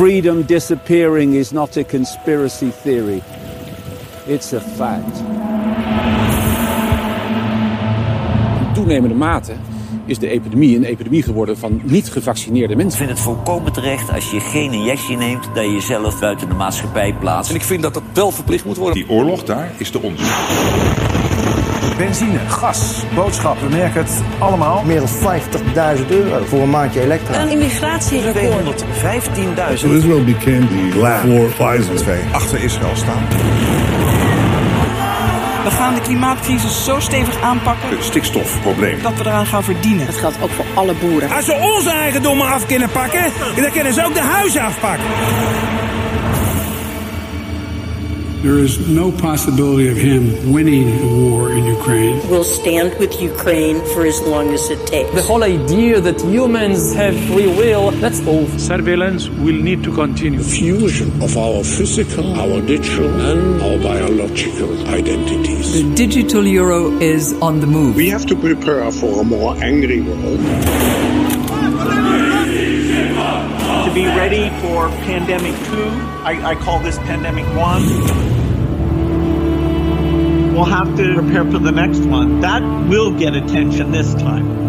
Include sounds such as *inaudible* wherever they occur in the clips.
Freedom disappearing is not a conspiracy theory. It's a fact. In toenemende mate is de epidemie een epidemie geworden van niet gevaccineerde mensen. Ik vind het volkomen terecht als je geen injectie neemt... dat je jezelf buiten de maatschappij plaatst. En ik vind dat dat wel verplicht moet worden. Die oorlog daar is de onze. Benzine, gas, boodschappen, we merken het allemaal. Meer dan 50.000 euro voor een maandje elektra. Een immigratierecord. 215.000. Israel became the for Pfizer. Twee achter Israël staan. We gaan de klimaatcrisis zo stevig aanpakken Het stikstofprobleem. dat we eraan gaan verdienen. Dat geldt ook voor alle boeren. Als ze onze eigendommen af kunnen pakken, dan kunnen ze ook de huizen afpakken. There is no possibility of him winning the war in Ukraine. We'll stand with Ukraine for as long as it takes. The whole idea that humans have free will, that's over. Surveillance will need to continue. Fusion of our physical, our digital, and our biological identities. The digital euro is on the move. We have to prepare for a more angry world. To be ready for pandemic two. I, I call this pandemic one. We'll have to prepare for the next one. That will get attention this time.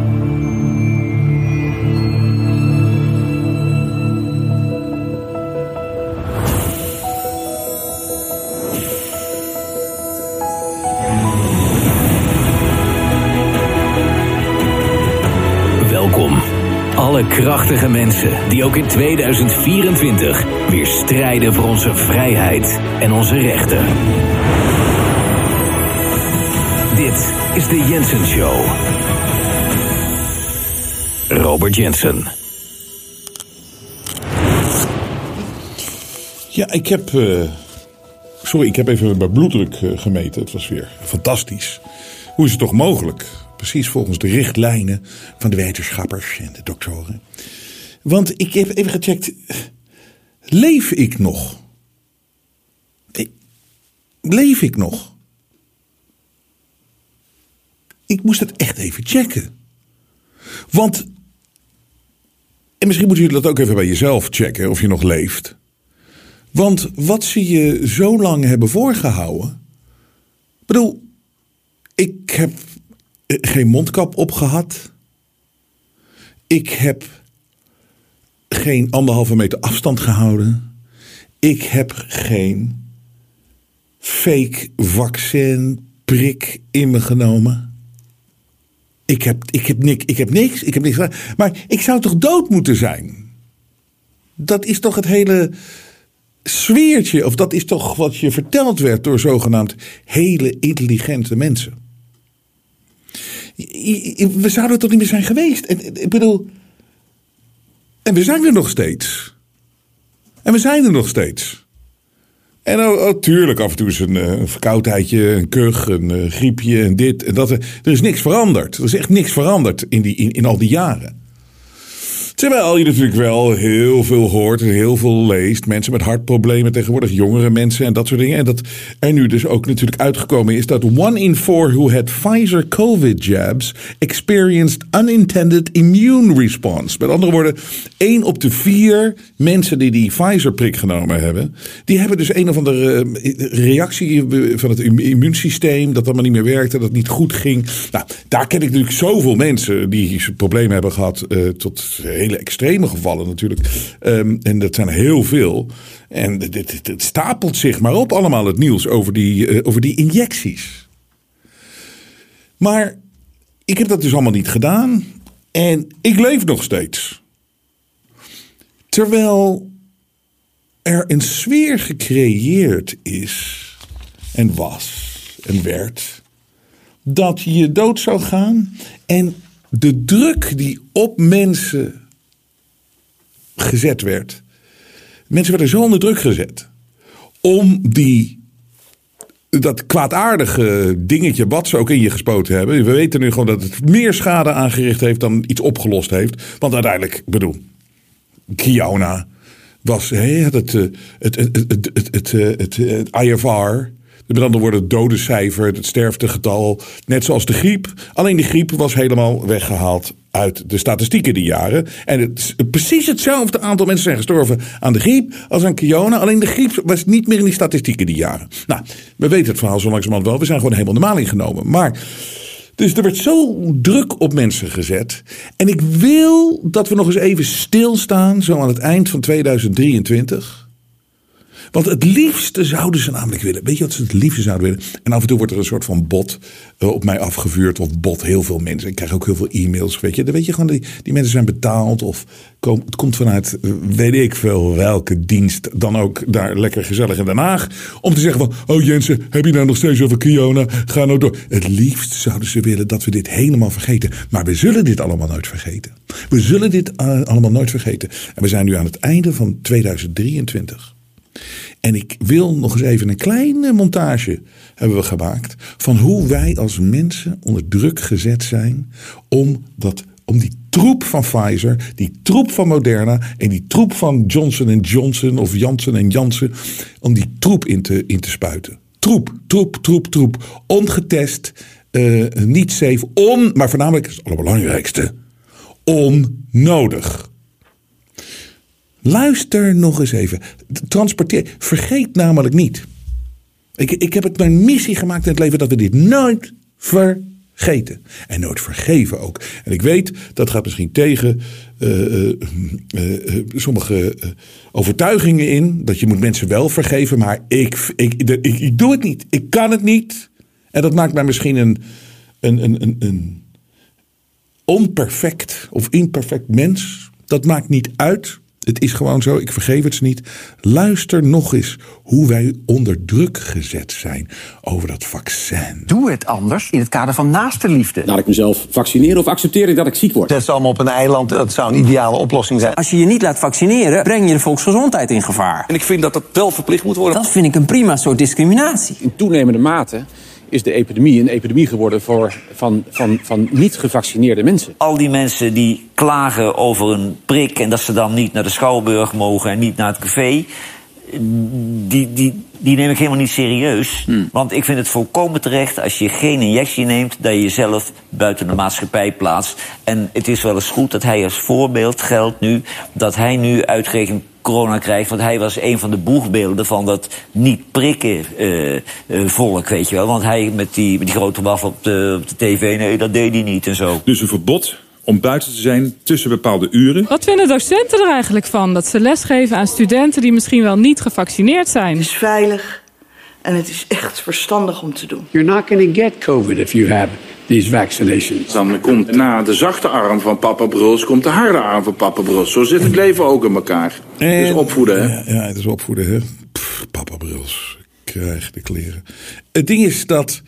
Krachtige mensen die ook in 2024 weer strijden voor onze vrijheid en onze rechten. Dit is de Jensen Show. Robert Jensen. Ja, ik heb. eh, sorry, ik heb even mijn bloeddruk eh, gemeten. Het was weer fantastisch. Hoe is het toch mogelijk? Precies volgens de richtlijnen van de wetenschappers en de doktoren. Want ik heb even gecheckt. Leef ik nog? Leef ik nog? Ik moest het echt even checken. Want. En misschien moeten jullie dat ook even bij jezelf checken of je nog leeft. Want wat ze je zo lang hebben voorgehouden. Ik bedoel, ik heb eh, geen mondkap opgehad. Ik heb geen anderhalve meter afstand gehouden. Ik heb geen fake vaccin prik in me genomen. Ik heb, ik heb, nik, ik heb niks. Ik heb niks. Maar ik zou toch dood moeten zijn? Dat is toch het hele sfeertje, of dat is toch wat je verteld werd door zogenaamd hele intelligente mensen. We zouden toch niet meer zijn geweest? En, ik bedoel. En we zijn er nog steeds. En we zijn er nog steeds. En oh, oh, tuurlijk, af en toe is een, eh, een verkoudheidje, een kuch, een eh, griepje en dit en dat. Er is niks veranderd. Er is echt niks veranderd in, die, in al die jaren. Terwijl je natuurlijk wel heel veel hoort en heel veel leest. Mensen met hartproblemen tegenwoordig, jongere mensen en dat soort dingen. En dat er nu dus ook natuurlijk uitgekomen is dat one in four who had Pfizer COVID jabs experienced unintended immune response. Met andere woorden, één op de vier mensen die die Pfizer prik genomen hebben, die hebben dus een of andere eh, reactie van het immu- immuunsysteem dat allemaal niet meer werkte, dat het niet goed ging. Nou, daar ken ik natuurlijk zoveel mensen die problemen hebben gehad eh, tot hele extreme gevallen natuurlijk. Ehm, en dat zijn heel veel. En het stapelt zich maar op allemaal het nieuws over die, eh, over die injecties. Maar ik heb dat dus allemaal niet gedaan. En ik leef nog steeds. Terwijl er een sfeer gecreëerd is en was en werd dat je dood zou gaan en de druk die op mensen gezet werd. Mensen werden zo onder druk gezet om die dat kwaadaardige dingetje wat ze ook in je gespoten hebben. We weten nu gewoon dat het meer schade aangericht heeft dan iets opgelost heeft. Want uiteindelijk, bedoel, Kiona was hè, het, het, eh, het, het, het, het, eh, eh, het IFR. Met andere woorden, het dodencijfer, het sterftegetal. Net zoals de griep. Alleen de griep was helemaal weggehaald uit de statistieken die jaren. En het, precies hetzelfde aantal mensen zijn gestorven aan de griep als aan Kiona. Alleen de griep was niet meer in die statistieken die jaren. Nou, we weten het verhaal zo langzamerhand wel. We zijn gewoon helemaal de maling genomen. Maar... Dus er werd zo druk op mensen gezet. En ik wil dat we nog eens even stilstaan, zo aan het eind van 2023. Want het liefste zouden ze namelijk willen. Weet je wat ze het liefste zouden willen? En af en toe wordt er een soort van bot uh, op mij afgevuurd. Of bot heel veel mensen. Ik krijg ook heel veel e-mails. Weet je, dan weet je gewoon, die, die mensen zijn betaald. Of kom, het komt vanuit, uh, weet ik veel, welke dienst dan ook daar lekker gezellig in Den Haag. Om te zeggen van, oh Jensen, heb je nou nog steeds over Kiona? Ga nou door. Het liefst zouden ze willen dat we dit helemaal vergeten. Maar we zullen dit allemaal nooit vergeten. We zullen dit uh, allemaal nooit vergeten. En we zijn nu aan het einde van 2023. En ik wil nog eens even een kleine montage hebben we gemaakt van hoe wij als mensen onder druk gezet zijn om dat om die troep van Pfizer, die troep van Moderna en die troep van Johnson Johnson of Janssen en Janssen, om die troep in te, in te spuiten. Troep, troep, troep, troep. Ongetest, uh, niet safe, on, maar voornamelijk, het allerbelangrijkste, onnodig. Luister nog eens even. Transporteer. Vergeet namelijk niet. Ik, ik heb het mijn missie gemaakt in het leven dat we dit nooit vergeten. En nooit vergeven ook. En ik weet, dat gaat misschien tegen uh, uh, uh, sommige overtuigingen in. Dat je moet mensen wel vergeven. Maar ik, ik, ik, ik, doe het niet. Ik kan het niet. En dat maakt mij misschien een, een, een, een, een onperfect of imperfect mens. Dat maakt niet uit. Het is gewoon zo, ik vergeef het ze niet. Luister nog eens hoe wij onder druk gezet zijn over dat vaccin. Doe het anders in het kader van naaste liefde. Laat ik mezelf vaccineren of accepteer ik dat ik ziek word? Dat is allemaal op een eiland, dat zou een ideale oplossing zijn. Als je je niet laat vaccineren, breng je de volksgezondheid in gevaar. En ik vind dat dat wel verplicht moet worden. Dat vind ik een prima soort discriminatie. In toenemende mate is de epidemie een epidemie geworden voor, van, van, van niet gevaccineerde mensen. Al die mensen die klagen over een prik en dat ze dan niet naar de schouwburg mogen en niet naar het café. Die, die, die neem ik helemaal niet serieus. Hmm. Want ik vind het volkomen terecht als je geen injectie neemt, dat je jezelf buiten de maatschappij plaatst. En het is wel eens goed dat hij als voorbeeld geldt nu, dat hij nu uitgerekend corona krijgt. Want hij was een van de boegbeelden van dat niet prikken uh, uh, volk, weet je wel. Want hij met die, met die grote waf op de, op de tv, nee, dat deed hij niet en zo. Dus een verbod om buiten te zijn tussen bepaalde uren. Wat vinden docenten er eigenlijk van? Dat ze lesgeven aan studenten die misschien wel niet gevaccineerd zijn. Het is veilig en het is echt verstandig om te doen. You're not going to get COVID if you have these vaccinations. Dan komt na de zachte arm van papa Bruls, komt de harde arm van papa Bruls. Zo zit het leven ook in elkaar. Het is opvoeden, hè? Ja, ja, het is opvoeden, hè? Pff, papa Bruls, krijg de kleren. Het ding is dat...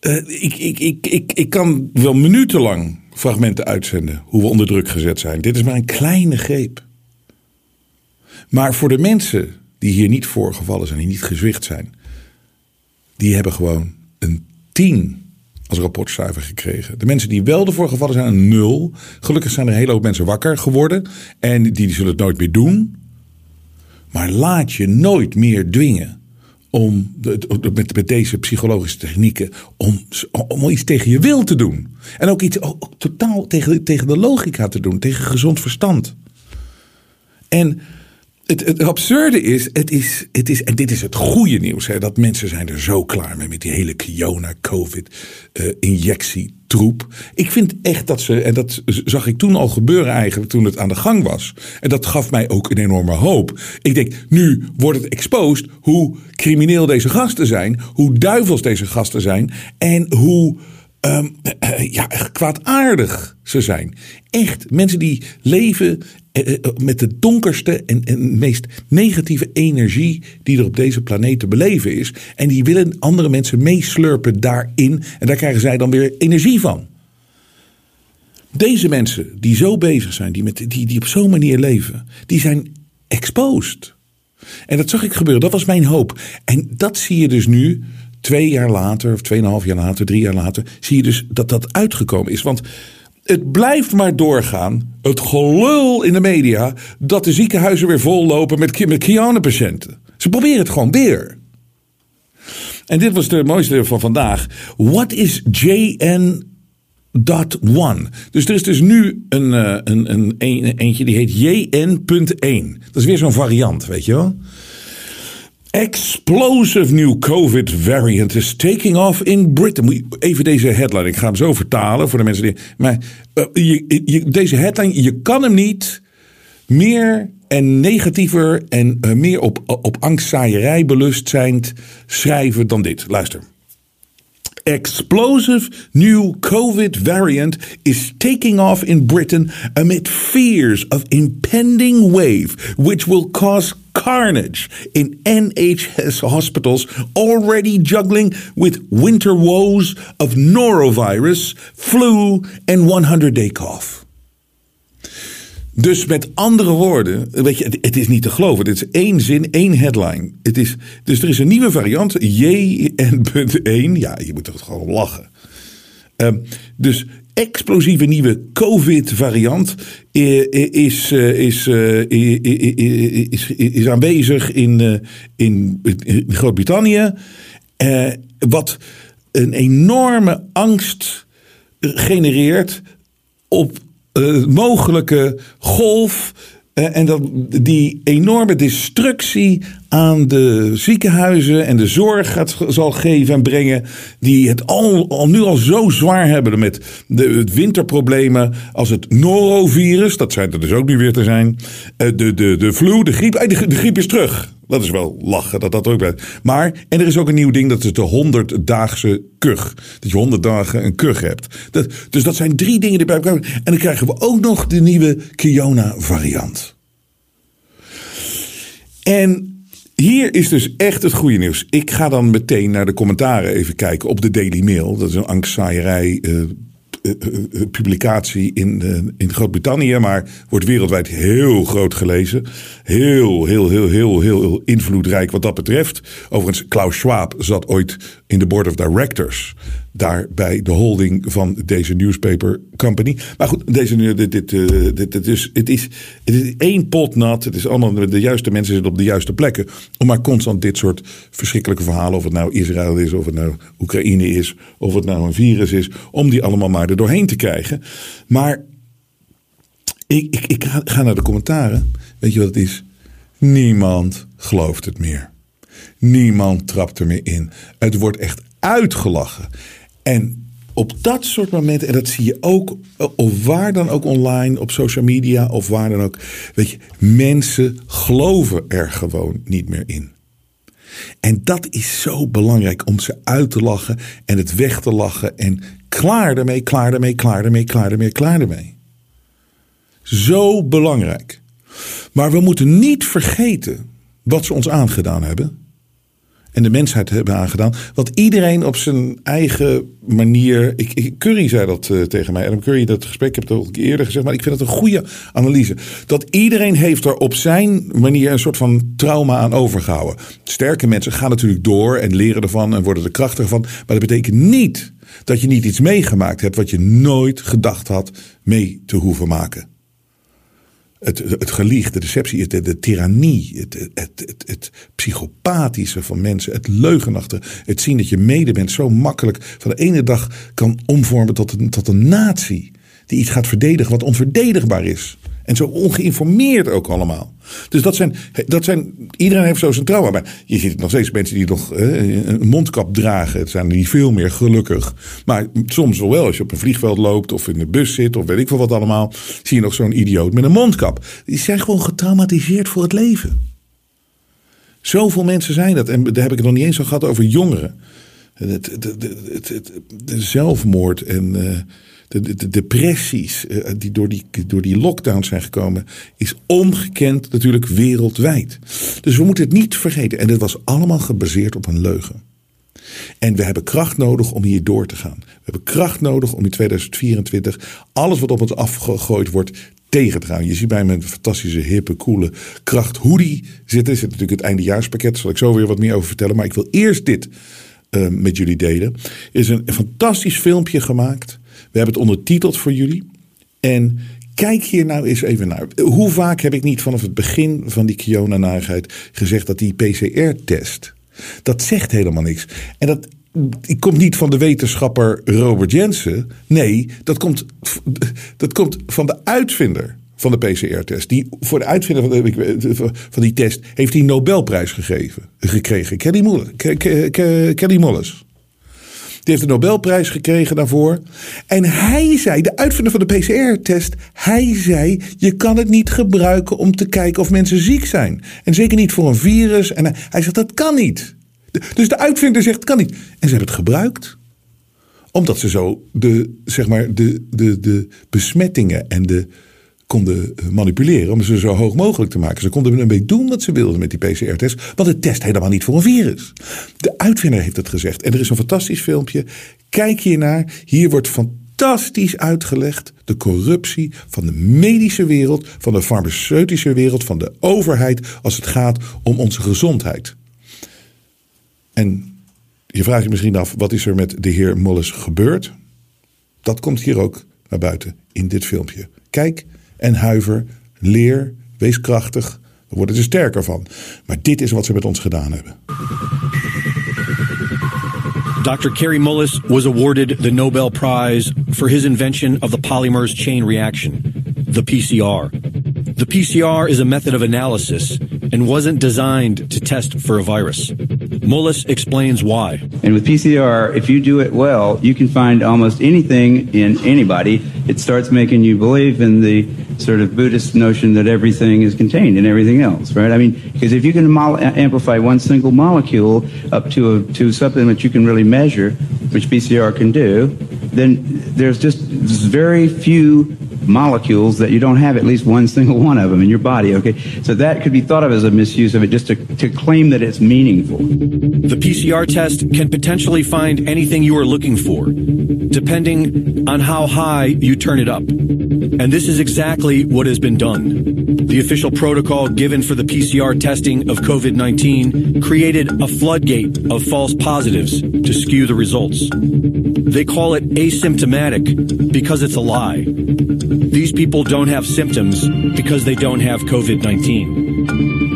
Uh, ik, ik, ik, ik, ik kan wel minutenlang fragmenten uitzenden hoe we onder druk gezet zijn. Dit is maar een kleine greep. Maar voor de mensen die hier niet voorgevallen zijn, die niet gezwicht zijn, die hebben gewoon een 10 als rapportcijfer gekregen. De mensen die wel ervoor gevallen zijn, een 0. Gelukkig zijn er een hele hoop mensen wakker geworden en die, zullen het nooit meer doen. Maar laat je nooit meer dwingen om met, met deze psychologische technieken om, om iets tegen je wil te doen. En ook iets totaal tegen, tegen de logica te doen, tegen gezond verstand. En het, absurde is, het is, het is, en dit is het goede nieuws, hè, dat mensen zijn er zo klaar mee met die hele Kiona-COVID-injectie. troep. Ik vind echt dat ze, en dat zag ik toen al gebeuren eigenlijk toen het aan de gang was. En dat gaf mij ook een enorme hoop. Ik denk, nu wordt het exposed hoe crimineel deze gasten zijn, hoe duivels deze gasten zijn en hoe um, ja, kwaadaardig ze zijn. Echt, mensen die leven met de donkerste en, en meest negatieve energie die er op deze planeet te beleven is. En die willen andere mensen meeslurpen daarin. En daar krijgen zij dan weer energie van. Deze mensen die zo bezig zijn, die, met, die, die op zo'n manier leven, die zijn exposed. En dat zag ik gebeuren, dat was mijn hoop. En dat zie je dus nu, twee jaar later, of tweeënhalf jaar later, drie jaar later, zie je dus dat dat uitgekomen is. Want het blijft maar doorgaan, het gelul in de media, dat de ziekenhuizen weer vollopen met, met Kiana-patiënten. Ze proberen het gewoon weer. En dit was de mooiste van vandaag. What is JN one. Dus er is dus nu een, eh, een, een, een eentje die heet JN.1. Dat is weer zo'n variant, weet je wel? Explosive new COVID variant is taking off in Britain. Even deze headline, ik ga hem zo vertalen voor de mensen die. Maar eh, je, deze headline, je kan hem niet meer en negatiever en eh, meer op, op angstzaaierij belustzijnd schrijven dan dit. Luister. Explosive new COVID variant is taking off in Britain amid fears of impending wave, which will cause carnage in NHS hospitals already juggling with winter woes of norovirus, flu, and 100 day cough. Dus met andere woorden, weet je, het, is niet te geloven. Dit is één zin, één headline. Het is, dus er is een nieuwe variant, JN.1. Ja, je moet er gewoon lachen. Ehm, dus explosieve nieuwe COVID-variant eh, is, eh, is, eh, i- i- i- is, is aanwezig in, in, Groot-Brittannië. Eh, wat een enorme angst genereert op mogelijke golf. en dat die enorme destructie aan de ziekenhuizen en de zorg gaat, zal geven en brengen. Die het al, nu al zo zwaar hebben met de het winterproblemen. Als het norovirus, dat schijnt er dus ook nu weer te zijn. eh, de, de, de flu, de griep. De, griep is terug. Dat is wel lachen dat dat ook blijft. Maar, en er is ook een nieuw ding, dat is de 100-daagse kuch. Dat je 100 dagen een kuch hebt. Dat, dus dat zijn drie dingen die bij elkaar. En dan krijgen we ook nog de nieuwe Kiona-variant. En hier is dus echt het goede nieuws. Ik ga dan meteen naar de commentaren even kijken op de Daily Mail. Dat is een angstzaaierij eh, eh, eh, publicatie in, in Groot-Brittannië, maar wordt wereldwijd heel groot gelezen. Heel, heel, heel, heel, heel, heel invloedrijk wat dat betreft. Overigens, Klaus Schwab zat ooit in de board of directors. Daar bij de holding van deze newspaper company. Maar goed, deze, dit, dit, eh, dit, het, is, het is één pot nat. Het is allemaal, de juiste mensen zitten op de juiste plekken. Om maar constant dit soort verschrikkelijke verhalen. Of het nou Israël is, of het nou Oekraïne is. Of het nou een virus is. Om die allemaal maar er doorheen te krijgen. Maar ik, ik, ik ga naar de commentaren. Weet je wat het is? Niemand gelooft het meer. Niemand trapt er meer in. Het wordt echt uitgelachen. En op dat soort momenten, en dat zie je ook, of waar dan ook online, op social media of waar dan ook. Weet je, mensen geloven er gewoon niet meer in. En dat is zo belangrijk om ze uit te lachen en het weg te lachen. En klaar ermee, klaar ermee, klaar ermee, klaar ermee, klaar ermee. Zo belangrijk. Maar we moeten niet vergeten wat ze ons aangedaan hebben. En de mensheid hebben aangedaan. Want iedereen op zijn eigen manier. Ik, ik- Curry zei dat eh, tegen mij. Adam Curry, dat gesprek, ik heb het al eerder gezegd. Maar ik vind het een goede analyse. Dat iedereen heeft er op zijn manier een soort van trauma aan overgehouden. Sterke mensen gaan natuurlijk door en leren ervan en worden er krachtiger van. Maar dat betekent niet dat je niet iets meegemaakt hebt wat je nooit gedacht had mee te hoeven maken. Het, het gelieg, de deceptie, de, tirannie, het, het, het, het psychopathische van mensen, het leugenachtige, het zien dat je mede bent zo makkelijk van de ene dag kan omvormen tot een, tot een natie die iets gaat verdedigen wat onverdedigbaar is. En zo ongeïnformeerd ook allemaal. Dus dat zijn, dat zijn iedereen heeft zo zijn trauma. Maar je ziet nog steeds mensen die nog eh, een mondkap dragen. Het zijn niet veel meer, gelukkig. Maar soms wel als je op een vliegveld loopt of in de bus zit of weet ik veel wat allemaal. Zie je nog zo'n idioot met een mondkap. Die zijn gewoon getraumatiseerd voor het leven. Zoveel mensen zijn dat. En daar heb ik het nog niet eens al gehad over jongeren. Het- de zelfmoord en eh, de, de, de depressies eh, die door, die door die lockdown zijn gekomen, is ongekend natuurlijk wereldwijd. Dus we moeten het niet vergeten. En dit was allemaal gebaseerd op een leugen. En we hebben kracht nodig om hier door te gaan. We hebben kracht nodig om in 2024 alles wat op ons afgegooid wordt tegen te gaan. Je ziet bij mijn fantastische, hippe, coole kracht hoodie zitten. Er zit natuurlijk het eindejaarspakket. Daar zal ik zo weer wat meer over vertellen. Maar ik wil eerst dit eh, met jullie delen. Er is een fantastisch filmpje gemaakt. We hebben het ondertiteld voor jullie. En kijk hier nou eens even naar. Hoe vaak heb ik niet vanaf het begin van die Kiona-narigheid gezegd dat die PCR-test... dat zegt helemaal niks. En dat komt niet van de wetenschapper Robert Jensen. Nee, dat komt, dat komt van de uitvinder van de PCR-test. Die voor de uitvinder van, van die test heeft hij Nobelprijs gegeven, gekregen. Kelly Mollis. Kelly Mollis. Die heeft de Nobelprijs gekregen daarvoor. En hij zei, de uitvinder van de PCR-test, hij zei: je kan het niet gebruiken om te kijken of mensen ziek zijn. En zeker niet voor een virus. En hij zegt: dat kan niet. Dus de uitvinder zegt: het kan niet. En ze hebben het gebruikt omdat ze zo de, zeg maar, de, de, de besmettingen en de konden manipuleren om ze zo hoog mogelijk te maken. Ze konden een beetje doen wat ze wilden met die PCR-test, want het test helemaal niet voor een virus. De uitvinder heeft het gezegd en er is een fantastisch filmpje. Kijk hier naar. Hier wordt fantastisch uitgelegd de corruptie van de medische wereld, van de farmaceutische wereld, van de overheid als het gaat om onze gezondheid. En je vraagt je misschien af, wat is er met de heer Molles gebeurd? Dat komt hier ook naar buiten in dit filmpje. Kijk en huiver, leer, wees krachtig. We worden er sterker van. Maar dit is wat ze met ons gedaan hebben. Dr. Kerry Mullis was awarded the Nobel Prize for his invention of the polymerase chain reaction, the PCR. The PCR is a method of analysis and wasn't designed to test for a virus. Mullis explains why. And with PCR, if you do it well, you can find almost anything in anybody. It starts making you believe in the sort of Buddhist notion that everything is contained in everything else, right? I mean, because if you can mo- amplify one single molecule up to a, to something that you can really measure, which PCR can do, then there's just very few molecules that you don't have at least one single one of them in your body. Okay, so that could be thought of as a misuse of it, just to, to claim that it's meaningful. The PCR test can potentially find anything you are looking for, depending on how high you turn it up. And this is exactly what has been done. The official protocol given for the PCR testing of COVID 19 created a floodgate of false positives to skew the results. They call it asymptomatic because it's a lie. These people don't have symptoms because they don't have COVID 19.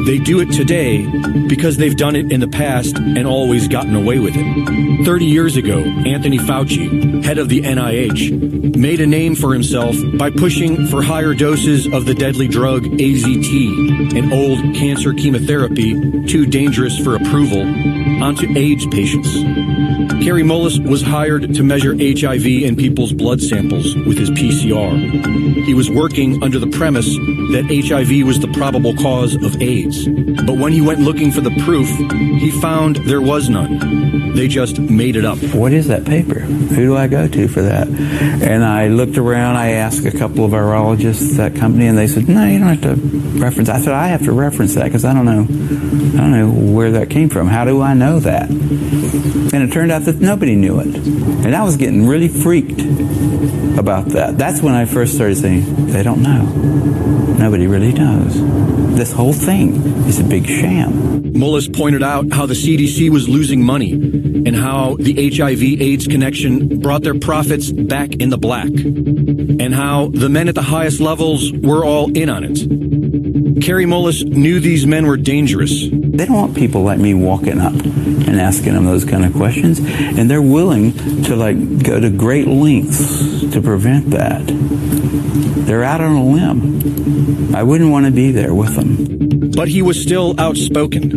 They do it today because they've done it in the past and always gotten away with it. 30 years ago, Anthony Fauci, head of the NIH, made a name for himself by pushing for higher doses of the deadly drug AZT, an old cancer chemotherapy too dangerous for approval, onto AIDS patients. Kerry Mullis was hired to measure HIV in people's blood samples with his PCR. He was working under the premise that HIV was the probable cause of AIDS. But when he went looking for the proof, he found there was none. They just made it up. What is that paper? Who do I go to for that? And I looked around, I asked a couple of virologists at that company, and they said, No, you don't have to reference. I said, I have to reference that because I don't know I don't know where that came from. How do I know that? And it turned out that nobody knew it. And I was getting really freaked about that. That's when I first started saying, they don't know. Nobody really knows. This whole thing is a big sham. Mullis pointed out how the CDC was losing money and how the HIV AIDS connection brought their profits back in the black, and how the men at the highest levels were all in on it. Kerry Mullis knew these men were dangerous. They don't want people like me walking up and asking them those kind of questions, and they're willing to like go to great lengths to prevent that. They're out on a limb. I wouldn't want to be there with them. But he was still outspoken.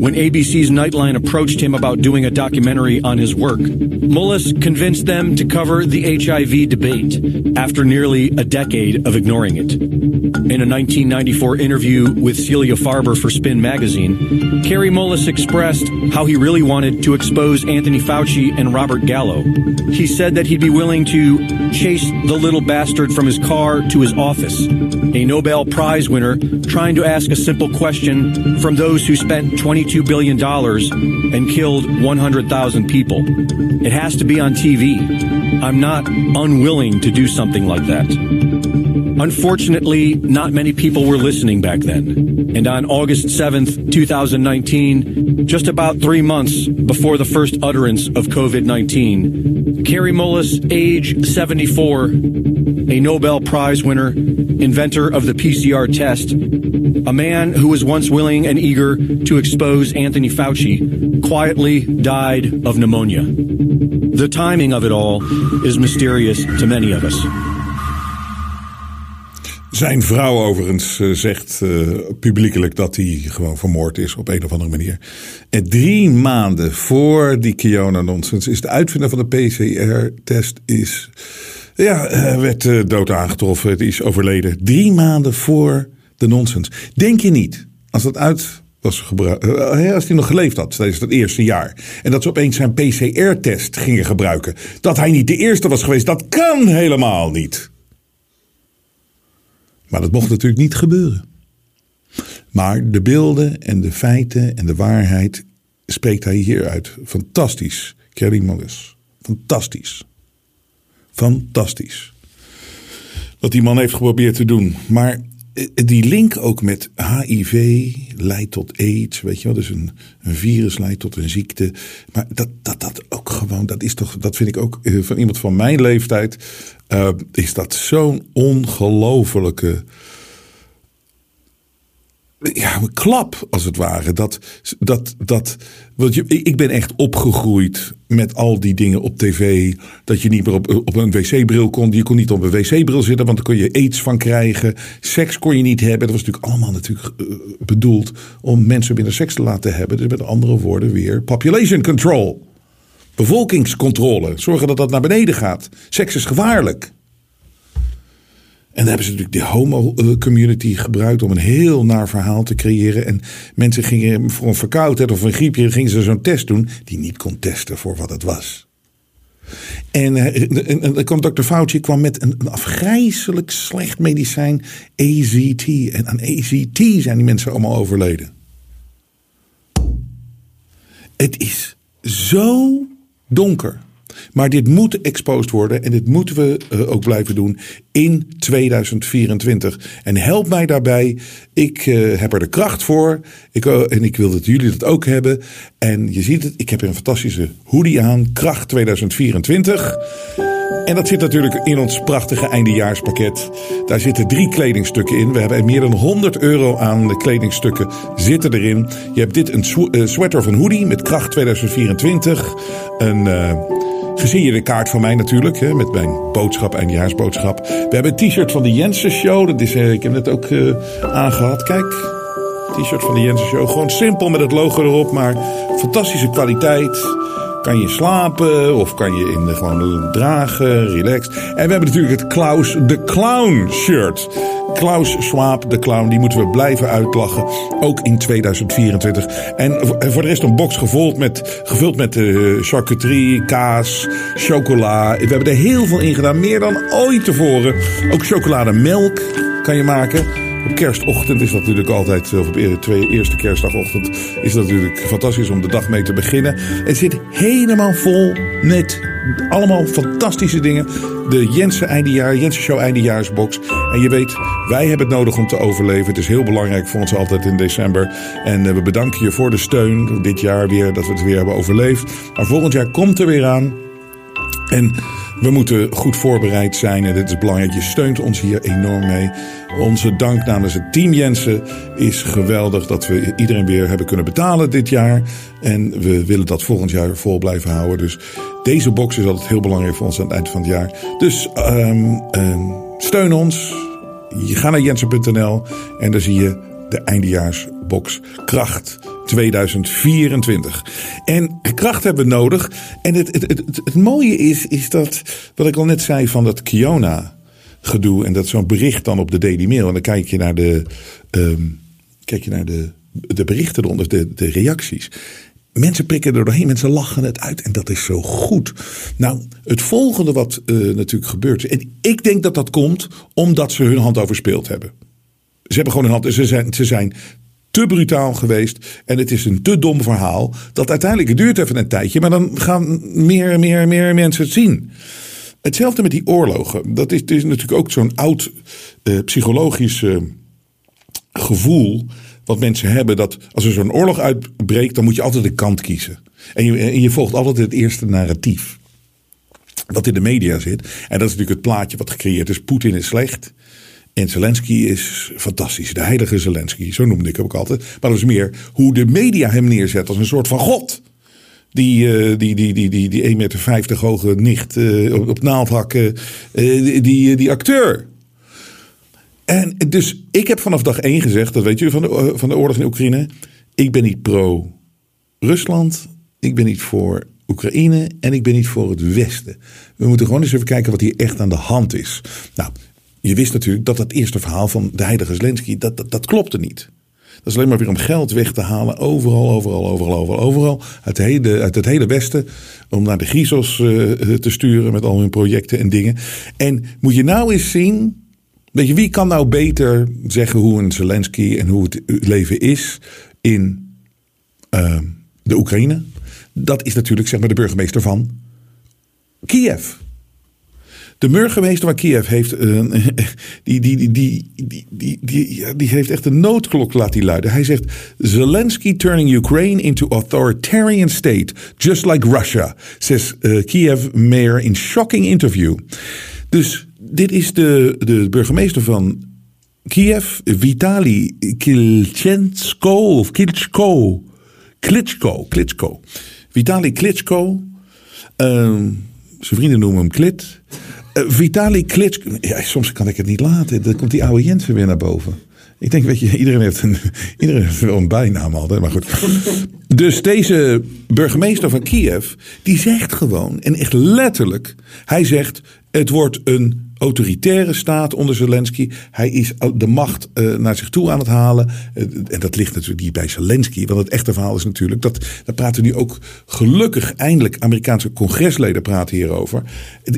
When ABC's Nightline approached him about doing a documentary on his work, Mullis convinced them to cover the HIV debate after nearly a decade of ignoring it. In a 1994 interview with Celia Farber for Spin magazine, Kerry Mullis expressed how he really wanted to expose Anthony Fauci and Robert Gallo. He said that he'd be willing to chase the little bastard from his car to his office, a Nobel Prize winner trying to ask a simple question from those who spent $22 billion and killed 100,000 people. It has to be on TV. I'm not unwilling to do something like that. Unfortunately, not many people were listening back then. And on August 7th, 2019, just about three months before the first utterance of COVID 19, Carrie Mullis, age 74, a Nobel Prize winner, inventor of the PCR test, a man who was once willing and eager to expose Anthony Fauci, quietly died of pneumonia. The timing of it all is mysterious to many of us. Zijn vrouw overigens uh, zegt uh, publiekelijk dat hij gewoon vermoord is op een of andere manier. En drie maanden voor die Kiona-nonsens is de uitvinder van de PCR-test is, ja, uh, werd dood aangetroffen. Het is overleden. Drie maanden voor de nonsens. Denk je niet, als dat uit was gebruikt, als hij nog geleefd had tijdens dat eerste jaar. En dat ze opeens zijn PCR-test gingen gebruiken. Dat hij niet de eerste was geweest, dat kan helemaal niet. Maar dat mocht natuurlijk niet gebeuren. Maar de beelden en de feiten en de waarheid spreekt hij hier uit. Fantastisch, Kerry Mullis. Fantastisch. Fantastisch. Wat die man heeft geprobeerd te doen. Maar die link ook met HIV leidt tot AIDS, weet je wel. Dus een, virus leidt tot een ziekte. Maar dat, dat, dat ook gewoon, dat is toch, dat vind ik ook van iemand van mijn leeftijd, uh, is dat zo'n ongelofelijke ja, een klap als het ware. Dat, dat, dat, want je, ik ben echt opgegroeid met al die dingen op tv. Dat je niet meer op, op een wc-bril kon. Je kon niet op een wc-bril zitten, want dan kon je aids van krijgen. Seks kon je niet hebben. Dat was natuurlijk allemaal natuurlijk uh, bedoeld om mensen binnen seks te laten hebben. Dus met andere woorden weer population control. Bevolkingscontrole. Zorgen dat dat naar beneden gaat. Seks is gevaarlijk. En dan hebben ze natuurlijk de homo-community gebruikt om een heel naar verhaal te creëren. En mensen gingen voor een verkoudheid of een griepje gingen ze zo'n test doen die niet kon testen voor wat het was. En, en, en, kwam Dr. Fauci kwam met een, een afgrijzelijk slecht medicijn, AZT. En aan AZT zijn die mensen allemaal overleden. Het is zo donker. Maar dit moet exposed worden en dit moeten we uh, ook blijven doen in 2024. En help mij daarbij. Ik uh, heb er de kracht voor. Ik, uh, en ik wil dat jullie dat ook hebben. En je ziet het, ik heb een fantastische hoodie aan. Kracht 2024. En dat zit natuurlijk in ons prachtige eindejaarspakket. Daar zitten drie kledingstukken in. We hebben meer dan 100 euro aan de kledingstukken zitten erin. Je hebt dit een sweater of een hoodie met kracht 2024. Een de kaart van mij natuurlijk, hè, met mijn boodschap, eindjaarsboodschap. We hebben een t-shirt van de Jensen Show. Dat is, uh, ik heb het ook uh, aangehad. Kijk, t-shirt van de Jensen Show. Gewoon simpel met het logo erop, maar fantastische kwaliteit. Kan je slapen of kan je in de, gewoon dragen, relaxed. En we hebben natuurlijk het Klaus de Clown shirt. Klaus Schwab, de clown, die moeten we blijven uitlachen. Ook in 2024. En voor de rest een box gevuld met, gevuld met uh, charcuterie, kaas, chocola. We hebben er heel veel in gedaan. Meer dan ooit tevoren. Ook chocolademelk kan je maken. Op kerstochtend is dat natuurlijk altijd, of op de eerste kerstdagochtend, is dat natuurlijk fantastisch om de dag mee te beginnen. Het zit helemaal vol met allemaal fantastische dingen. De Jensen eindejaar, Jensen Show eindejaarsbox. En je weet, wij hebben het nodig om te overleven. Het is heel belangrijk voor ons altijd in december. En we bedanken je voor de steun dit jaar weer, dat we het weer hebben overleefd. Maar volgend jaar komt er weer aan. En we moeten goed voorbereid zijn en dit is belangrijk. Je steunt ons hier enorm mee. Onze dank namens het team Jensen is geweldig dat we iedereen weer hebben kunnen betalen dit jaar. En we willen dat volgend jaar vol blijven houden. Dus deze box is altijd heel belangrijk voor ons aan het eind van het jaar. Dus um, um, steun ons. Je gaat naar jensen.nl en daar zie je de eindejaarsbox Kracht 2024. En kracht hebben we nodig. En het, het, het, het, mooie is, is dat, wat ik al net zei van dat Kiona gedoe. En dat zo'n bericht dan op de Daily Mail. En dan kijk je naar de, um, kijk je naar de, de berichten eronder, de, de reacties. Mensen prikken er doorheen, mensen lachen het uit en dat is zo goed. Nou, het volgende wat uh, natuurlijk gebeurt. En ik denk dat dat komt omdat ze hun hand overspeeld hebben. Ze hebben gewoon hun hand. Ze zijn, ze zijn te brutaal geweest. En het is een te dom verhaal. Dat uiteindelijk, het duurt even een tijdje. Maar dan gaan meer en meer en meer mensen het zien. Hetzelfde met die oorlogen. Dat is, is natuurlijk ook zo'n oud eh, psychologisch eh, gevoel. Wat mensen hebben dat als er zo'n oorlog uitbreekt, dan moet je altijd een kant kiezen. En je, en je volgt altijd het eerste narratief. Wat in de media zit. En dat is natuurlijk het plaatje wat gecreëerd is. Poetin is slecht. En Zelensky is fantastisch. De heilige Zelensky. Zo noemde ik hem ook altijd. Maar dat is meer hoe de media hem neerzet als een soort van god. Die, eh, die, die, die, die, die 1,50 meter hoge nicht eh, op, op naaldhakken. eh, die, die, die acteur. En dus ik heb vanaf dag één gezegd, dat weet je van de, van de oorlog in Oekraïne. Ik ben niet pro-Rusland. Ik ben niet voor Oekraïne. En ik ben niet voor het Westen. We moeten gewoon eens even kijken wat hier echt aan de hand is. Nou, je wist natuurlijk dat dat eerste verhaal van de heilige Zelensky, dat, dat, klopte niet. Dat is alleen maar weer om geld weg te halen. Overal, overal, overal, overal, overal. Uit, de hele, uit het hele Westen. Om naar de Griezels eh, te sturen met al hun projecten en dingen. En moet je nou eens zien. Weet je, wie kan nou beter zeggen hoe een Zelensky en hoe het leven is in eh, de Oekraïne? Dat is natuurlijk zeg maar de burgemeester van Kiev. De burgemeester van Kiev heeft, een, *laughs* die, die, die, die, die, die, heeft echt een noodklok laten luiden. Hij zegt: Zelensky turning Ukraine into authoritarian state, just like Russia, says uh, Kiev mayor in shocking interview. Dus dit is de, de burgemeester van Kiev, Vitali Kilchenko of Klitschko. Klitschko, Klitschko. Vitali Klitschko. Ehm, zijn vrienden noemen hem Klit. Uh, Vitali Klitschko. Ja, soms kan ik het niet laten. Dan komt die oude Jensen weer naar boven. Ik denk, weet je, iedereen heeft, een, iedereen wel een bijnaam altijd. Maar goed. Dus deze burgemeester van Kiev, die zegt gewoon, en echt letterlijk, hij zegt: het wordt een autoritaire staat onder Zelensky. Hij is de macht uh, naar zich toe aan het halen. Uh, en dat ligt natuurlijk niet bij Zelensky. Want het echte verhaal is natuurlijk dat. Daar praten nu ook gelukkig eindelijk Amerikaanse congresleden praten hierover.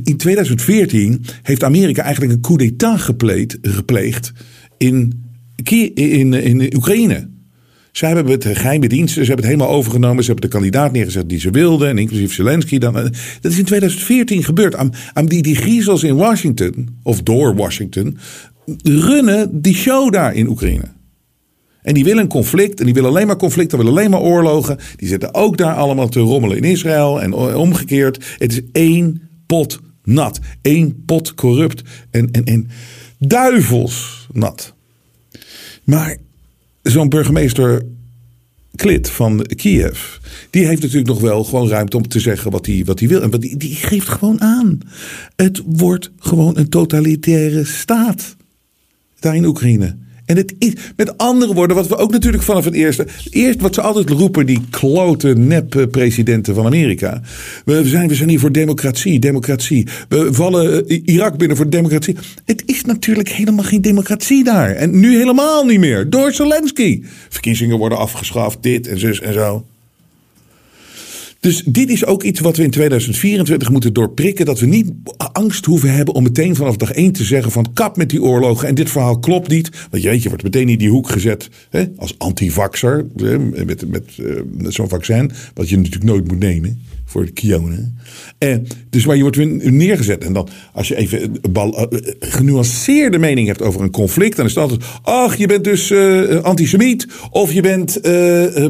In 2014 heeft Amerika eigenlijk een coup d'état gepleegd, gepleegd in, in, in Oekraïne. Zij hebben het geheime diensten, ze hebben het helemaal overgenomen. Ze hebben de kandidaat neergezet die ze wilden, en inclusief Zelensky. Dan, dat is in 2014 gebeurd. Aan, aan die, die griezels in Washington, of door Washington, runnen die show daar in Oekraïne. En die willen een conflict, en die willen alleen maar conflicten, willen alleen maar oorlogen. Die zitten ook daar allemaal te rommelen in Israël en omgekeerd. Het is één pot nat, één pot corrupt en, en, en duivels nat. Maar zo'n burgemeester Klit van Kiev, die heeft natuurlijk nog wel gewoon ruimte om te zeggen wat hij, wat wil. En wat die, die geeft gewoon aan. Het wordt gewoon een totalitaire staat daar in Oekraïne. En het is, met andere woorden, wat we ook natuurlijk vanaf het eerste. Eerst wat ze altijd roepen, die klote nep-presidenten van Amerika. We zijn, we zijn hier voor democratie, democratie. We vallen Irak binnen voor democratie. Het is natuurlijk helemaal geen democratie daar. En nu helemaal niet meer. Door Zelensky. Verkiezingen worden afgeschaft, dit en zus en zo. Dus dit is ook iets wat we in 2024 moeten doorprikken. Dat we niet angst hoeven hebben om meteen vanaf dag 1 te zeggen van kap met die oorlogen. En dit verhaal klopt niet. Want jeetje, wordt meteen in die hoek gezet hè, als antivaxer. Met, met, met, met zo'n vaccin. Wat je natuurlijk nooit moet nemen voor de kionen. En, dus maar je wordt weer neergezet. En dan als je even een bal, uh, genuanceerde mening hebt over een conflict. Dan is het altijd, ach je bent dus uh, antisemiet. Of je bent uh,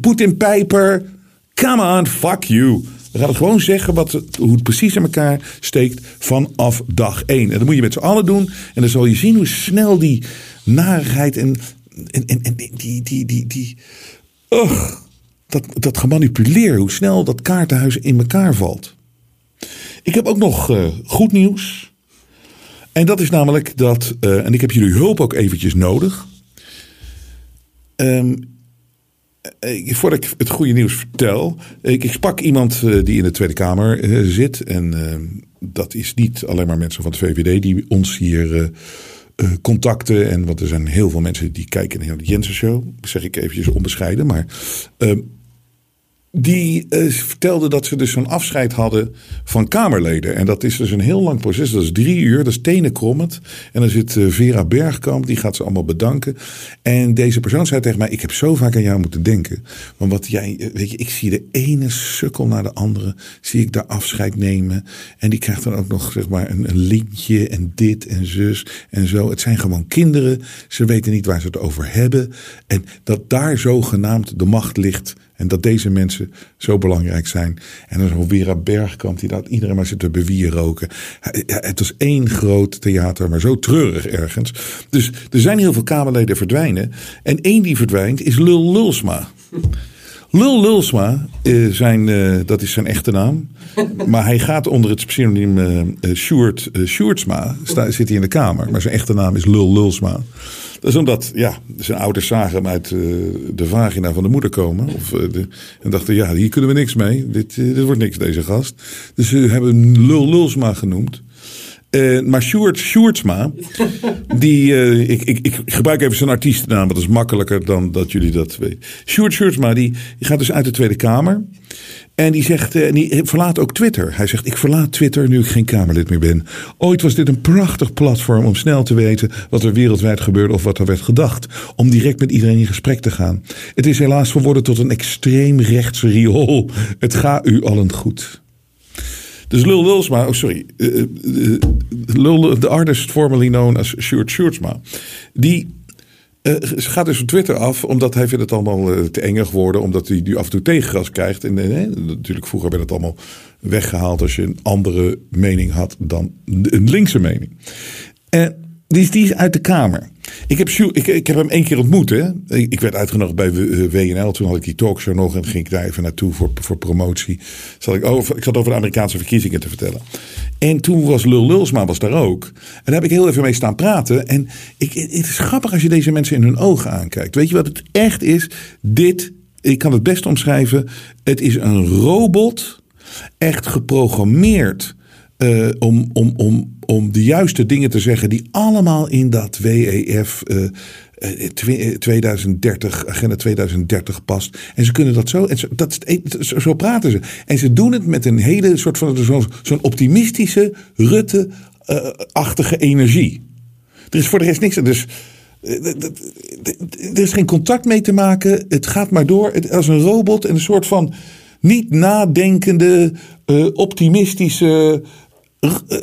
Poetin-pijper. Come on, fuck you. We gaan het gewoon zeggen wat hoe het precies in elkaar steekt vanaf dag één. En dat moet je met z'n allen doen. En dan zal je zien hoe snel die narigheid en, en, en, die, die, die, die, ugh, dat, dat gemanipuleer, hoe snel dat kaartenhuis in elkaar valt. Ik heb ook nog uh, goed nieuws. En dat is namelijk dat, uh, en ik heb jullie hulp ook eventjes nodig. Um, voordat ik het goede nieuws vertel. Ik, ik sprak iemand die in de Tweede Kamer zit. En dat is niet alleen maar mensen van de VVD die ons hier contacten. En want er zijn heel veel mensen die kijken naar de Jensen Show. Zeg ik eventjes onbescheiden. Maar die eh, vertelde dat ze dus zo'n afscheid hadden van Kamerleden. En dat is dus een heel lang proces. Dat is drie uur, dat is tenenkrommend. En dan zit eh, Vera Bergkamp, die gaat ze allemaal bedanken. En deze persoon zei tegen mij, ik heb zo vaak aan jou moeten denken. Want wat jij, eh, weet je, ik zie de ene sukkel naar de andere, zie ik daar afscheid nemen. En die krijgt dan ook nog, zeg maar, een, een lintje en dit en zus en zo. Het zijn gewoon kinderen. Ze weten niet waar ze het over hebben. En dat daar zogenaamd de macht ligt en dat deze mensen zo belangrijk zijn. En dan zo'n Vera Bergkamp die dat iedereen maar zit te bewieroken. Ja, het was één groot theater, maar zo treurig ergens. Dus er zijn heel veel Kamerleden verdwijnen. En één die verdwijnt is Lul Lulsma. Lul Lulsma, eh, zijn, eh, dat is zijn echte naam. *laughs* Maar hij gaat onder het pseudoniem eh, Sjoerd Sjoerdsma. Sta, zit hij in de Kamer. Maar zijn echte naam is Lul Lulsma. Dat is omdat, ja, zijn ouders zagen hem uit de vagina van de moeder komen. Of, de, en dachten, ja, hier kunnen we niks mee. Dit, dit wordt niks, deze gast. Dus ze hebben hem Lul Lulsma genoemd. Eh, maar Sjoerd Sjoerdsma, die, eh, ik, ik, ik gebruik even zijn artiestennaam, want dat is makkelijker dan dat jullie dat weten. Sjoerd Sjoerdsma, die, die gaat dus uit de Tweede Kamer. En die zegt, eh, en die verlaat ook Twitter. Hij zegt, ik verlaat Twitter nu ik geen Kamerlid meer ben. Ooit was dit een prachtig platform om snel te weten wat er wereldwijd gebeurde of wat er werd gedacht. Om direct met iedereen in gesprek te gaan. Het is helaas verworden tot een extreem rechts riool. Het gaat u allen goed. Dus Lul Lulsma, oh sorry, eh, eh, Lul, de artist formerly known as Sjoerd Sjoerdsma, die eh, gaat dus van Twitter af, omdat hij vindt het allemaal eh, te eng geworden, omdat hij nu af en toe tegengas krijgt. En eh, natuurlijk, vroeger werd het allemaal weggehaald als je een andere mening had dan een linkse mening. En die is, die is uit de Kamer. Ik heb, ik, ik heb hem één keer ontmoet. Hè. Ik werd uitgenodigd bij W- eh, WNL. Toen had ik die talkshow nog en ging ik daar even naartoe voor, voor promotie. Ik, ik zat over de Amerikaanse verkiezingen te vertellen. En toen was Lul was daar ook. En daar heb ik heel even mee staan praten. En ik, het is grappig als je deze mensen in hun ogen aankijkt. Weet je wat het echt is? Dit, ik kan het best omschrijven. Het is een robot, echt geprogrammeerd eh, om, om, om, om de juiste dingen te zeggen die allemaal in dat WEF eh, eh, eh, 2030, agenda 2030 past. En ze kunnen dat zo, en zo, dat, e- zo, praten ze. En ze doen het met een hele soort van zo'n optimistische, Rutte-achtige energie. Er is voor de rest niks. Dus er is geen contact mee te maken. Het gaat maar door. Het, als een robot en een soort van niet nadenkende, optimistische, eh,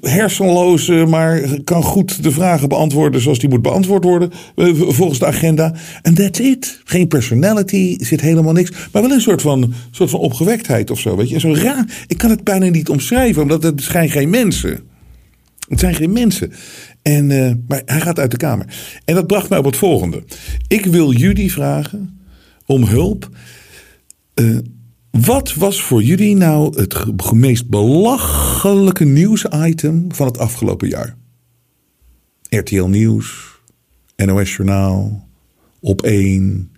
hersenloze, maar kan goed de vragen beantwoorden zoals die moet beantwoord worden eh, volgens de agenda. En that's it. Geen personality, zit helemaal niks. Maar wel een soort van, soort van opgewektheid of zo. Weet je? Zo raar. Ik kan het bijna niet omschrijven, omdat het zijn geen mensen. Het zijn geen mensen. En, eh, maar hij gaat uit de Kamer. En dat bracht mij op het volgende. Ik wil jullie vragen om hulp. Wat was voor jullie nou het meest belachelijke nieuwsitem van het afgelopen jaar? RTL Nieuws, NOS Journaal, Op 1,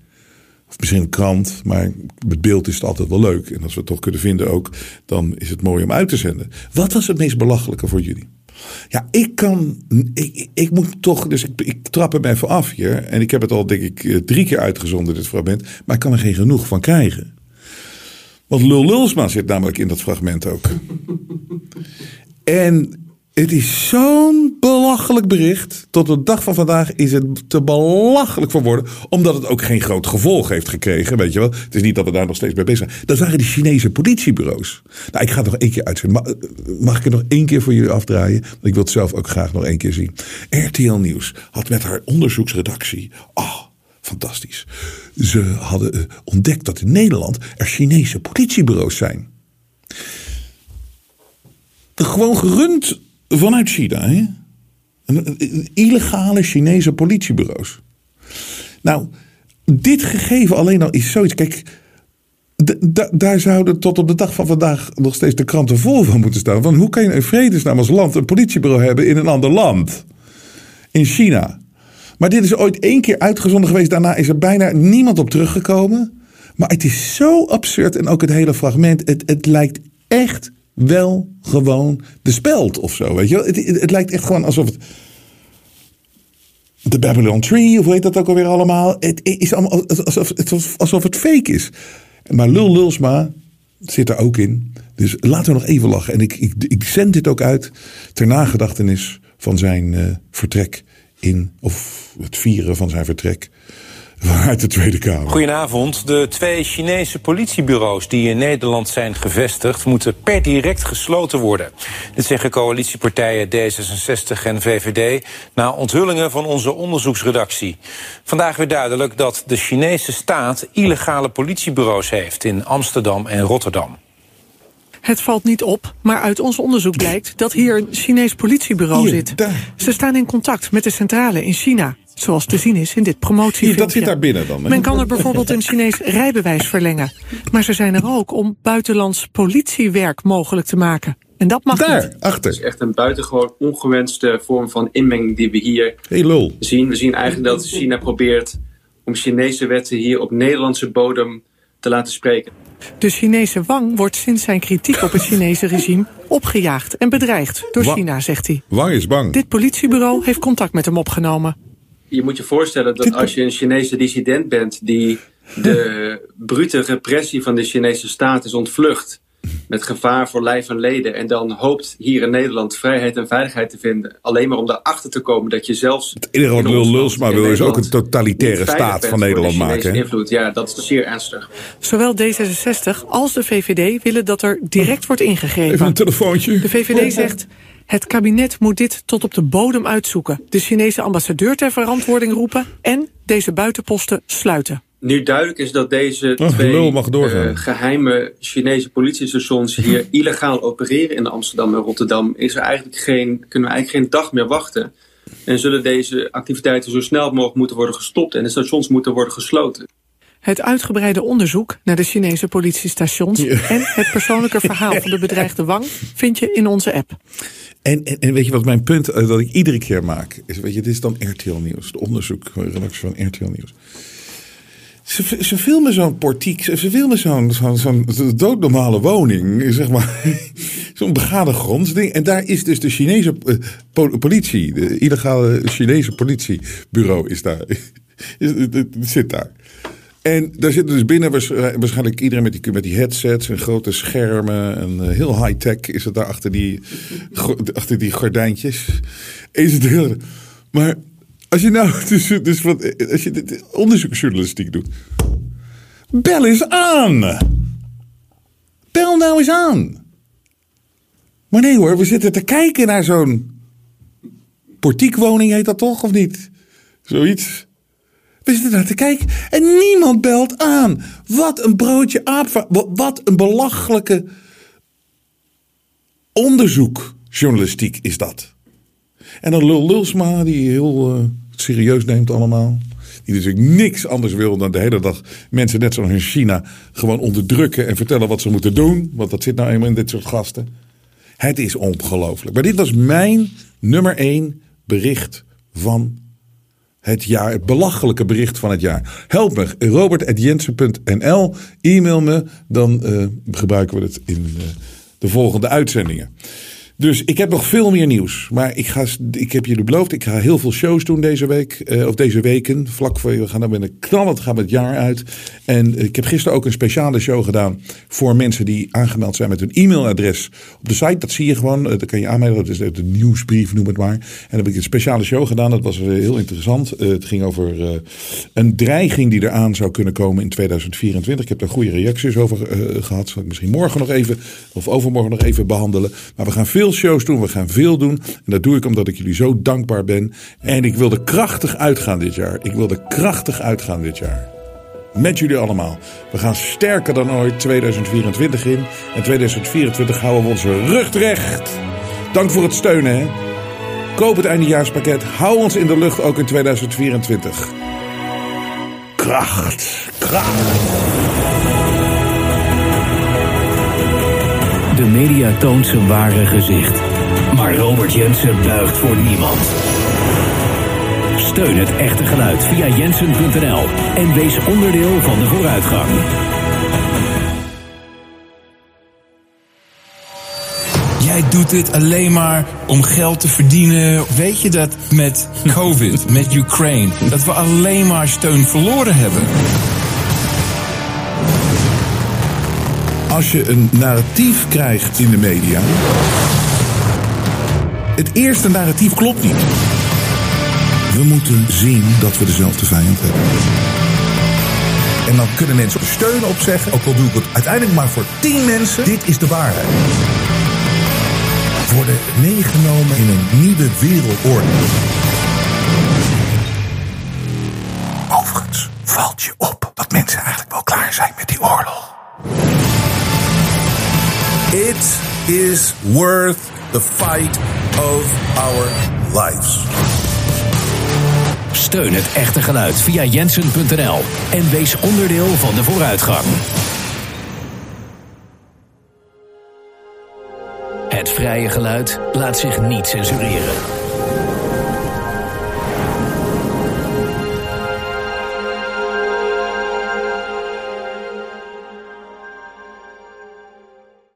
of misschien een krant, maar met beeld is het altijd wel leuk. En als we het toch kunnen vinden ook, dan is het mooi om uit te zenden. Wat was het meest belachelijke voor jullie? Ja, ik kan. Ik, ik moet toch. Dus ik, ik trap hem even af hier. En ik heb het al, denk ik, eh, drie keer uitgezonden, dit fragment. Maar ik kan er geen genoeg van krijgen. Want Lul Lulsma zit namelijk in dat fragment ook. En het is zo'n belachelijk bericht. Tot de dag van vandaag is het te belachelijk voor woorden. Omdat het ook geen groot gevolg heeft gekregen. Weet je wel. Het is niet dat we daar nog steeds mee bezig zijn. Dat waren die Chinese politiebureaus. Nou, ik ga het nog één keer uitzenden. Ma- Mag ik het nog één keer voor jullie afdraaien? Want ik wil het zelf ook graag nog één keer zien. RTL Nieuws had met haar onderzoeksredactie. Oh, fantastisch. Ze hadden eh, ontdekt dat in Nederland er Chinese politiebureaus zijn. Gewoon gerund vanuit China. Hè? Een- een- Illegale Chinese politiebureaus. Nou, dit gegeven alleen al is zoiets. Kijk, daar zouden tot op de dag van vandaag nog steeds de kranten vol van moeten staan. Want hoe kan je in vredesnaam als land een politiebureau hebben in een ander land? In China. Maar dit is ooit één keer uitgezonden geweest. Daarna is er bijna niemand op teruggekomen. Maar het is zo absurd. En ook het hele fragment. Het, het lijkt echt wel gewoon de speld of zo. Weet je? Het, het, lijkt echt gewoon alsof het. De Babylon Tree, of hoe heet dat ook alweer allemaal? Het is allemaal alsof, alsof, alsof het fake is. Maar Lul Lulsma zit er ook in. Dus laten we nog even lachen. En ik, ik, ik zend dit ook uit ter nagedachtenis van zijn eh, vertrek of het vieren van zijn vertrek uit de Tweede Kamer. Goedenavond. De twee Chinese politiebureaus die in Nederland zijn gevestigd... moeten per direct gesloten worden. Dit zeggen coalitiepartijen D66 en VVD... na onthullingen van onze onderzoeksredactie. Vandaag weer duidelijk dat de Chinese staat... illegale politiebureaus heeft in Amsterdam en Rotterdam. Het valt niet op, maar uit ons onderzoek blijkt dat hier een Chinees politiebureau Hier, zit. daar. Ze staan in contact met de centrale in China, zoals te zien is in dit promotiefilmpje. Hier, dat zit daar binnen dan. hè? Men kan er bijvoorbeeld een Chinees rijbewijs verlengen. Maar ze zijn er ook om buitenlands politiewerk mogelijk te maken. En dat mag Daar, niet. achter. Het is echt een buitengewoon ongewenste vorm van inmenging die we hier Hey lul. zien. We zien eigenlijk dat China probeert om Chinese wetten hier op Nederlandse bodem te laten spreken. De Chinese Wang wordt sinds zijn kritiek op het Chinese regime opgejaagd en bedreigd door Wa- China, zegt hij. Wang is bang. Dit politiebureau heeft contact met hem opgenomen. Je moet je voorstellen dat als je een Chinese dissident bent die de brute repressie van de Chinese staat is ontvlucht met gevaar voor lijf en leden en dan hoopt hier in Nederland vrijheid en veiligheid te vinden, alleen maar om daarachter te komen dat je zelfs Het enige wat in Lul ons land, Lulsma in wil is ook een Nederland, totalitaire staat van Nederland maken. Invloed. Ja, dat is zeer ernstig. Zowel D66 als de VVD willen dat er direct wordt ingegrepen. Even een telefoontje. De VVD zegt. Het kabinet moet dit tot op de bodem uitzoeken. De Chinese ambassadeur ter verantwoording roepen en deze buitenposten sluiten. Nu duidelijk is dat deze Oh, twee lul mag doorgaan. eh, geheime Chinese politiestations hier *laughs* illegaal opereren in Amsterdam en Rotterdam, is er eigenlijk geen, kunnen we eigenlijk geen dag meer wachten. En zullen deze activiteiten zo snel mogelijk moeten worden gestopt en de stations moeten worden gesloten. Het uitgebreide onderzoek naar de Chinese politiestations en het persoonlijke verhaal van de bedreigde Wang vind je in onze app. En, en, en weet je wat mijn punt eh, dat ik iedere keer maak? Is, weet je, dit is dan RTL Nieuws. De onderzoekredactie van RTL Nieuws. Ze, ze filmen zo'n portiek, ze ze filmen zo'n zo'n doodnormale woning, zeg maar. *laughs* zo'n begane grondsding. En daar is dus de Chinese eh, po- politie, de illegale Chinese politiebureau is daar. *laughs* Is, zit daar. En daar zitten dus binnen waars- waarschijnlijk iedereen met die, met die headsets en grote schermen. En eh, heel high-tech is het daar achter die, achter die gordijntjes. Is het heel, maar als je nou *laughs* dus, dus wat, als je dit onderzoeksjournalistiek doet. Bel eens aan. Bel nou eens aan. Maar nee hoor, we zitten te kijken naar zo'n portiekwoning heet dat toch of niet? Zoiets. We zitten daar te kijken en niemand belt aan. Wat een broodje aap. Wat, een belachelijke onderzoekjournalistiek is dat. En dan Lul Lulsma, die heel eh, serieus neemt allemaal. Die natuurlijk niks anders wil dan de hele dag mensen net zoals in China gewoon onderdrukken en vertellen wat ze moeten doen. Want dat zit nou eenmaal in dit soort gasten. Het is ongelooflijk. Maar dit was mijn nummer één bericht van het jaar. Het belachelijke bericht van het jaar. Help me. Robert.jensen.nl. E-mail me. Dan eh, gebruiken we het in eh, de volgende uitzendingen. Dus ik heb nog veel meer nieuws. Maar ik, ga, ik heb jullie beloofd, ik ga heel veel shows doen deze week. eh, of deze weken. Vlak voor, we gaan dan met een knallend gaan we het jaar uit. En ik heb gisteren ook een speciale show gedaan. Voor mensen die aangemeld zijn met hun e-mailadres. Op de site, dat zie je gewoon. eh, Dat kan je aanmelden. Dat is de nieuwsbrief, noem het maar. En dan heb ik een speciale show gedaan. Dat was eh, heel interessant. Eh, het ging over eh, een dreiging die eraan zou kunnen komen in 2024. Ik heb daar goede reacties over eh, gehad. Zal ik misschien morgen nog even, of overmorgen nog even behandelen. Maar we gaan veel shows doen. We gaan veel doen. En dat doe ik omdat ik jullie zo dankbaar ben. En ik wilde krachtig uitgaan dit jaar. Ik wilde krachtig uitgaan dit jaar. Met jullie allemaal. We gaan sterker dan ooit 2024 in. En 2024 houden we onze rug recht. Dank voor het steunen. Hè. Koop het eindejaarspakket. Hou ons in de lucht ook in 2024. Kracht. Kracht. Media toont zijn ware gezicht. Maar Robert Jensen buigt voor niemand. Steun het echte geluid via jensen.nl en wees onderdeel van de vooruitgang. Jij doet dit alleen maar om geld te verdienen. Weet je dat met COVID, met Ukraine, dat we alleen maar steun verloren hebben? Als je een narratief krijgt in de media. Het eerste narratief klopt niet. We moeten zien dat we dezelfde vijand hebben. En dan kunnen mensen er steun op zeggen, ook al doe ik het uiteindelijk maar voor tien mensen. Dit is de waarheid. Worden meegenomen in een nieuwe wereldorde. Overigens valt je op dat mensen eigenlijk wel klaar zijn met die oorlog. It is worth the fight of our lives. Steun het echte geluid via jensen.nl en wees onderdeel van de vooruitgang. Het vrije geluid laat zich niet censureren.